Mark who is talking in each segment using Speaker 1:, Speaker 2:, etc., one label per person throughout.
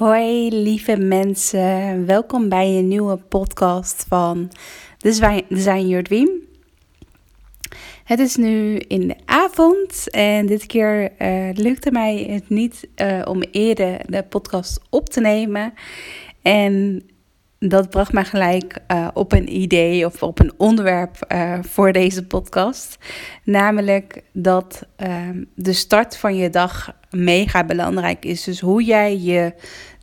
Speaker 1: Hoi, lieve mensen. Welkom bij een nieuwe podcast van Design, Your Dream. Het is nu in de avond en dit keer uh, lukte mij het niet uh, om eerder de podcast op te nemen. En dat bracht mij gelijk uh, op een idee of op een onderwerp voor deze podcast. Namelijk dat de start van je dag mega belangrijk is. Dus hoe jij je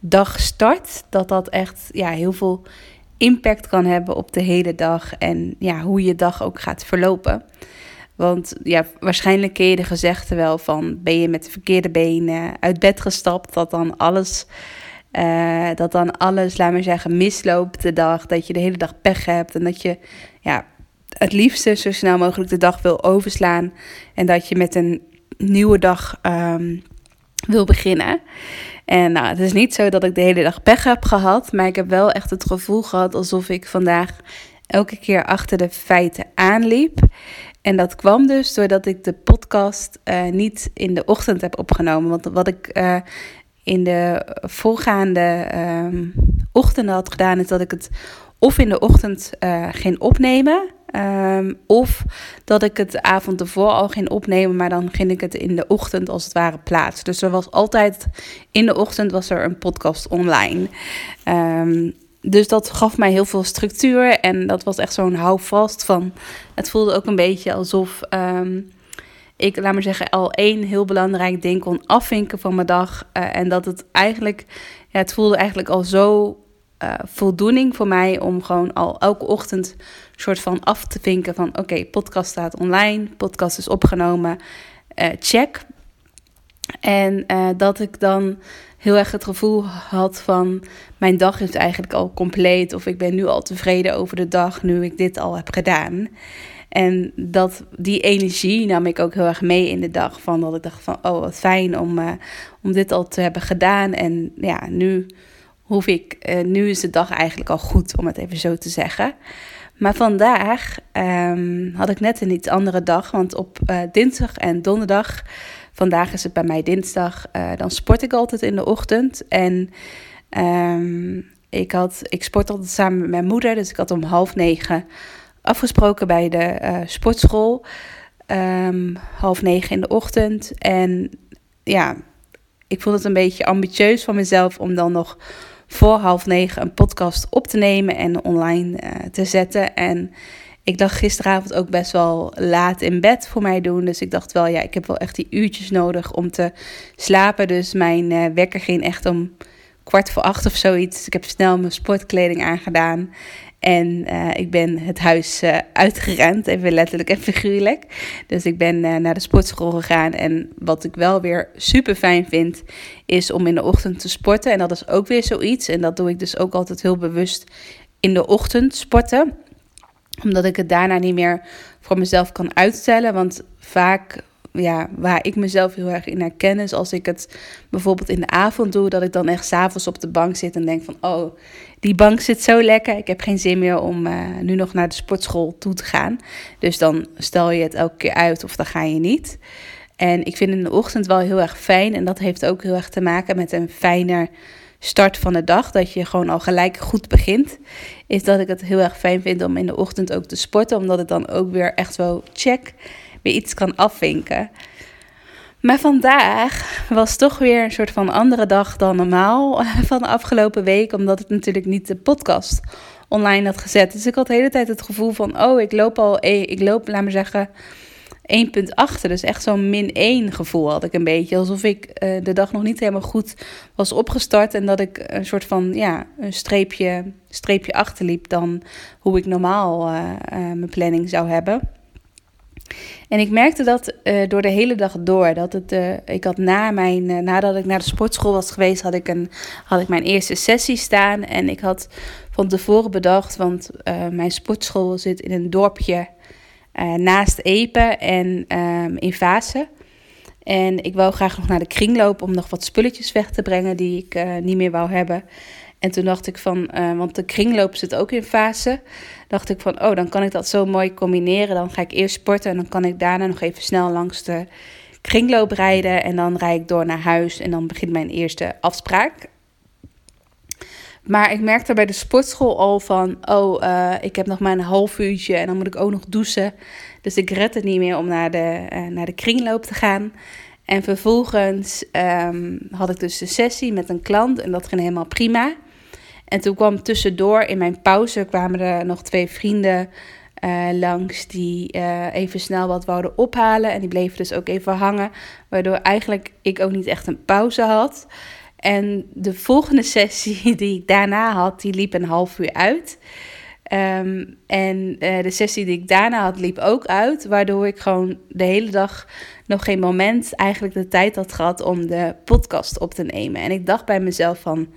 Speaker 1: dag start, dat dat echt ja, heel veel impact kan hebben op de hele dag en ja, hoe je dag ook gaat verlopen. Want ja, waarschijnlijk ken je de gezegde wel van ben je met de verkeerde benen uit bed gestapt, dat dan alles, uh, dat dan alles, laat maar zeggen, misloopt de dag, dat je de hele dag pech hebt en dat je ja, het liefste zo snel mogelijk de dag wil overslaan en dat je met een nieuwe dag um, wil beginnen. En nou, het is niet zo dat ik de hele dag pech heb gehad, maar ik heb wel echt het gevoel gehad alsof ik vandaag elke keer achter de feiten aanliep. En dat kwam dus doordat ik de podcast uh, niet in de ochtend heb opgenomen. Want wat ik uh, in de voorgaande um, ochtenden had gedaan, is dat ik het of in de ochtend uh, ging opnemen. Um, of dat ik het avond ervoor al ging opnemen, maar dan ging ik het in de ochtend als het ware plaatsen. Dus er was altijd in de ochtend was er een podcast online. Um, dus dat gaf mij heel veel structuur en dat was echt zo'n houvast van. Het voelde ook een beetje alsof um, ik, laat maar zeggen, al één heel belangrijk ding kon afvinken van mijn dag. Uh, en dat het eigenlijk, ja, het voelde eigenlijk al zo uh, voldoening voor mij om gewoon al elke ochtend soort van af te vinken van oké, podcast staat online, podcast is opgenomen, uh, check. En dat ik dan heel erg het gevoel had van mijn dag is eigenlijk al compleet of ik ben nu al tevreden over de dag nu ik dit al heb gedaan. En dat, die energie nam ik ook heel erg mee in de dag. Van dat ik dacht van, oh wat fijn om, uh, om dit al te hebben gedaan. En ja, nu hoef ik, uh, nu is de dag eigenlijk al goed, om het even zo te zeggen. Maar vandaag um, had ik net een iets andere dag. Want op uh, dinsdag en donderdag, vandaag is het bij mij dinsdag, dan sport ik altijd in de ochtend. En um, ik, had, ik sport altijd samen met mijn moeder. Dus ik had om half negen afgesproken bij de uh, sportschool. Um, half negen in de ochtend. En ja, ik vond het een beetje ambitieus van mezelf om dan nog voor half negen een podcast op te nemen en online uh, te zetten. En ik dacht gisteravond ook best wel laat in bed voor mij doen. Dus ik dacht wel, ja, ik heb wel echt die uurtjes nodig om te slapen. Dus mijn uh, wekker ging echt om kwart voor acht of zoiets. Ik heb snel mijn sportkleding aangedaan. En uh, ik ben het huis uh, uitgerend, even letterlijk en figuurlijk. Dus ik ben uh, naar de sportschool gegaan. En wat ik wel weer super fijn vind, is om in de ochtend te sporten. En dat is ook weer zoiets. En dat doe ik dus ook altijd heel bewust in de ochtend sporten. Omdat ik het daarna niet meer voor mezelf kan uitstellen. Want vaak ja, waar ik mezelf heel erg in herken is als ik het bijvoorbeeld in de avond doe, dat ik dan echt s'avonds op de bank zit en denk van, oh, die bank zit zo lekker, ik heb geen zin meer om uh, nu nog naar de sportschool toe te gaan. Dus dan stel je het elke keer uit of dan ga je niet. En ik vind in de ochtend wel heel erg fijn en dat heeft ook heel erg te maken met een fijner start van de dag, dat je gewoon al gelijk goed begint, is dat ik het heel erg fijn vind om in de ochtend ook te sporten, omdat het dan ook weer echt wel check iets kan afvinken. Maar vandaag was toch weer een soort van andere dag dan normaal van de afgelopen week, omdat het natuurlijk niet de podcast online had gezet. Dus ik had de hele tijd het gevoel van, oh, ik loop al, ik loop, laat maar zeggen, 1 punt achter. Dus echt zo'n min 1 gevoel had ik een beetje. Alsof ik uh, de dag nog niet helemaal goed was opgestart. En dat ik een soort van, ja, een streepje, streepje achterliep dan hoe ik normaal uh, mijn planning zou hebben. En ik merkte dat uh, door de hele dag door. Dat het, uh, ik had na mijn, uh, nadat ik naar de sportschool was geweest, had ik, een, had ik mijn eerste sessie staan. En ik had van tevoren bedacht, want mijn sportschool zit in een dorpje naast Epe en um, in Vaassen. En ik wou graag nog naar de kringloop om nog wat spulletjes weg te brengen die ik niet meer wou hebben. En toen dacht ik van, uh, want de kringloop zit ook in fase. Dacht ik van, oh, dan kan ik dat zo mooi combineren. Dan ga ik eerst sporten en dan kan ik daarna nog even snel langs de kringloop rijden. En dan rijd ik door naar huis en dan begint mijn eerste afspraak. Maar ik merkte bij de sportschool al van, oh, uh, ik heb nog maar een half uurtje en dan moet ik ook nog douchen. Dus ik red het niet meer om naar de, uh, naar de kringloop te gaan. En vervolgens um, had ik dus de sessie met een klant en dat ging helemaal prima. En toen kwam tussendoor in mijn pauze kwamen er nog twee vrienden uh, langs die uh, even snel wat wouden ophalen. En die bleven dus ook even hangen. Waardoor eigenlijk ik ook niet echt een pauze had. En de volgende sessie die ik daarna had, die liep een half uur uit. Um, en uh, de sessie die ik daarna had, liep ook uit. Waardoor ik gewoon de hele dag nog geen moment eigenlijk de tijd had gehad om de podcast op te nemen. En ik dacht bij mezelf van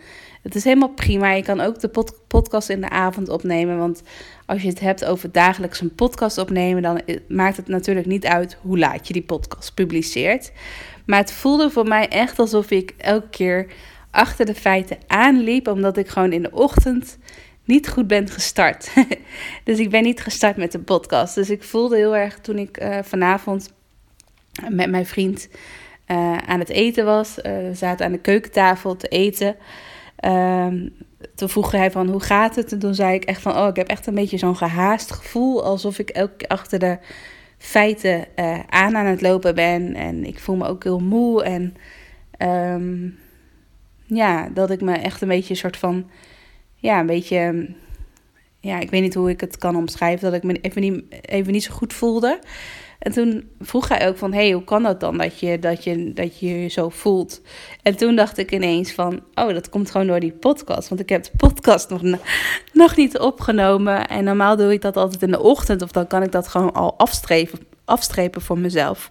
Speaker 1: het is helemaal prima. Je kan ook de pod podcast in de avond opnemen. Want als je het hebt over dagelijks een podcast opnemen, dan maakt het natuurlijk niet uit hoe laat je die podcast publiceert. Maar het voelde voor mij echt alsof ik elke keer achter de feiten aanliep, omdat ik gewoon in de ochtend niet goed ben gestart. dus ik ben niet gestart met de podcast. Dus ik voelde heel erg toen ik uh, vanavond met mijn vriend uh, aan het eten was. Uh, we zaten aan de keukentafel te eten. Um, toen vroeg hij van hoe gaat het? En toen zei ik echt van oh, ik heb echt een beetje zo'n gehaast gevoel. Alsof ik elke keer achter de feiten uh, aan aan het lopen ben. En ik voel me ook heel moe. En um, ja, dat ik me echt een beetje een soort van. Ja, een beetje. Ja, ik weet niet hoe ik het kan omschrijven. Dat ik me even niet, even niet zo goed voelde. En toen vroeg hij ook van, hey, hoe kan dat dan dat je, dat, je, dat je zo voelt? En toen dacht ik ineens van, oh, dat komt gewoon door die podcast. Want ik heb de podcast nog, nog niet opgenomen. En normaal doe ik dat altijd in de ochtend. Of dan kan ik dat gewoon al afstrepen, afstrepen voor mezelf.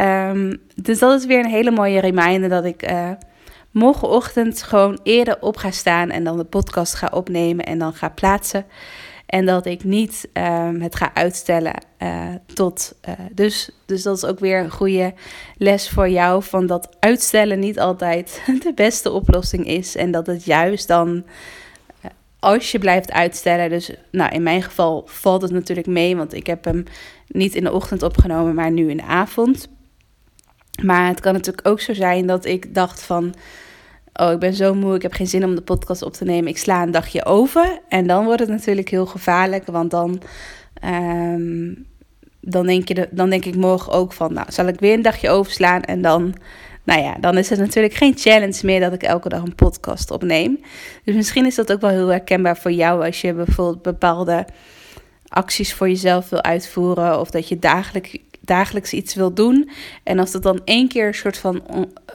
Speaker 1: Um, dus dat is weer een hele mooie reminder dat ik... Uh, morgenochtend gewoon eerder op ga staan en dan de podcast ga opnemen en dan ga plaatsen. En dat ik niet um, het ga uitstellen uh, tot. Uh, dus, dus dat is ook weer een goede les voor jou. Van dat uitstellen niet altijd de beste oplossing is. En dat het juist dan. Uh, als je blijft uitstellen, dus nou in mijn geval valt het natuurlijk mee, want ik heb hem niet in de ochtend opgenomen, maar nu in de avond. Maar het kan natuurlijk ook zo zijn dat ik dacht van, oh, ik ben zo moe, ik heb geen zin om de podcast op te nemen. Ik sla een dagje over. En dan wordt het natuurlijk heel gevaarlijk, want dan, um, dan, denk, je dan denk ik morgen ook van, nou, zal ik weer een dagje overslaan en dan... Nou ja, dan is het natuurlijk geen challenge meer dat ik elke dag een podcast opneem. Dus misschien is dat ook wel heel herkenbaar voor jou als je bijvoorbeeld bepaalde acties voor jezelf wil uitvoeren. Of dat je dagelijks dagelijks iets wil doen. En als dat dan één keer een soort van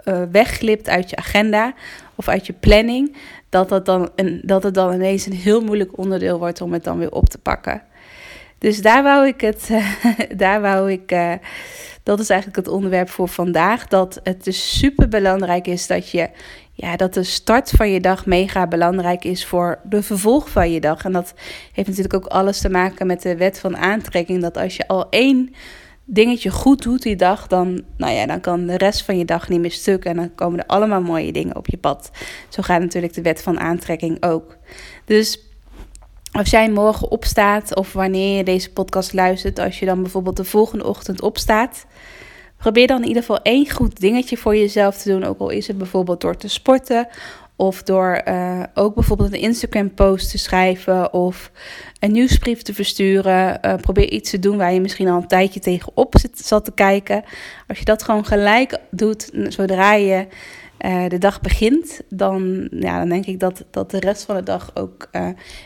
Speaker 1: uh, wegglipt uit je agenda of uit je planning, dat, dat, dan een, dat het dan ineens een heel moeilijk onderdeel wordt om het dan weer op te pakken. Dus daar wou ik het, daar wou ik, uh, dat is eigenlijk het onderwerp voor vandaag. Dat het dus super belangrijk is dat je, ja, dat de start van je dag mega belangrijk is voor de vervolg van je dag. En dat heeft natuurlijk ook alles te maken met de wet van aantrekking. Dat als je al één dingetje goed doet die dag, dan, nou ja, dan kan de rest van je dag niet meer stuk. En dan komen er allemaal mooie dingen op je pad. Zo gaat natuurlijk de wet van aantrekking ook. Dus als jij morgen opstaat of wanneer je deze podcast luistert, als je dan bijvoorbeeld de volgende ochtend opstaat, probeer dan in ieder geval één goed dingetje voor jezelf te doen. Ook al is het bijvoorbeeld door te sporten of door uh, ook bijvoorbeeld een Instagram-post te schrijven of een nieuwsbrief te versturen. Uh, probeer iets te doen waar je misschien al een tijdje tegenop zit, zat te kijken. Als je dat gewoon gelijk doet zodra je uh, de dag begint, dan, ja, dan denk ik dat, dat de rest van de dag ook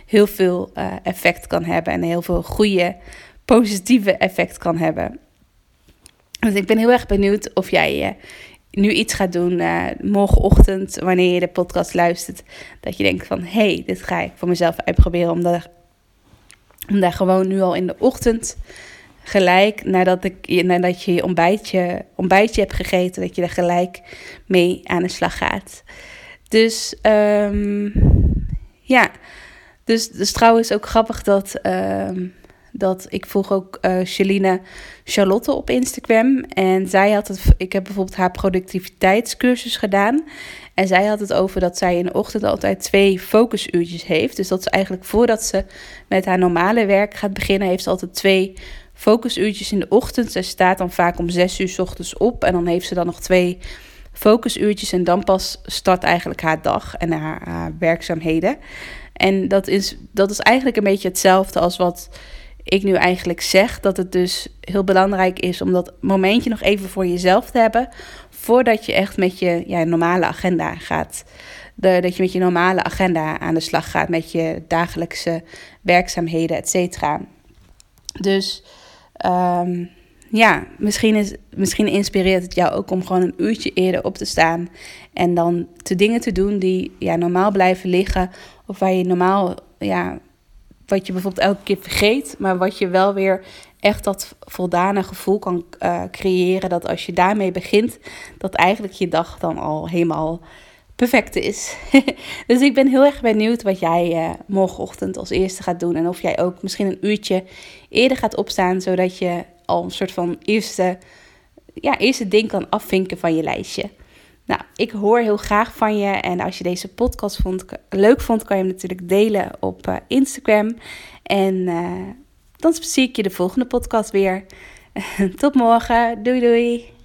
Speaker 1: heel veel effect kan hebben en heel veel goede, positieve effect kan hebben. Dus ik ben heel erg benieuwd of jij nu iets gaat doen uh, morgenochtend, wanneer je de podcast luistert, dat je denkt van, hé, hey, dit ga ik voor mezelf uitproberen, om daar, om daar gewoon nu al in de ochtend gelijk nadat, ik, nadat je je ontbijtje, ontbijtje hebt gegeten, dat je er gelijk mee aan de slag gaat. Dus ehm, ja, dus, dus trouwens ook grappig dat, ehm, dat ik volg ook uh, Charlotte op Instagram. En zij had het, ik heb bijvoorbeeld haar productiviteitscursus gedaan. En zij had het over dat zij in de ochtend altijd twee focusuurtjes heeft. Dus dat ze eigenlijk voordat ze met haar normale werk gaat beginnen, heeft ze altijd twee focusuurtjes in de ochtend. Ze staat dan vaak om zes uur s ochtends op. En dan heeft ze dan nog twee focusuurtjes. En dan pas start eigenlijk haar dag en haar, haar werkzaamheden. En dat is, dat is eigenlijk een beetje hetzelfde als wat ik nu eigenlijk zeg. Dat het dus heel belangrijk is om dat momentje nog even voor jezelf te hebben. Voordat je echt met je ja, normale agenda gaat. De, dat je met je normale agenda aan de slag gaat. Met je dagelijkse werkzaamheden, et cetera. Dus um, ja, misschien, is, misschien inspireert het jou ook om gewoon een uurtje eerder op te staan. En dan de dingen te doen die ja, normaal blijven liggen. Of waar je normaal, ja, wat je bijvoorbeeld elke keer vergeet. Maar wat je wel weer echt dat voldane gevoel kan uh, creëren. Dat als je daarmee begint, dat eigenlijk je dag dan al helemaal perfect is. dus ik ben heel erg benieuwd wat jij uh, morgenochtend als eerste gaat doen. En of jij ook misschien een uurtje eerder gaat opstaan, zodat je al een soort van eerste, ja, eerste ding kan afvinken van je lijstje. Nou, ik hoor heel graag van je. En als je deze podcast vond, leuk vond, kan je hem natuurlijk delen op uh, Instagram. En uh, dan zie ik je de volgende podcast weer. Tot morgen. Doei doei.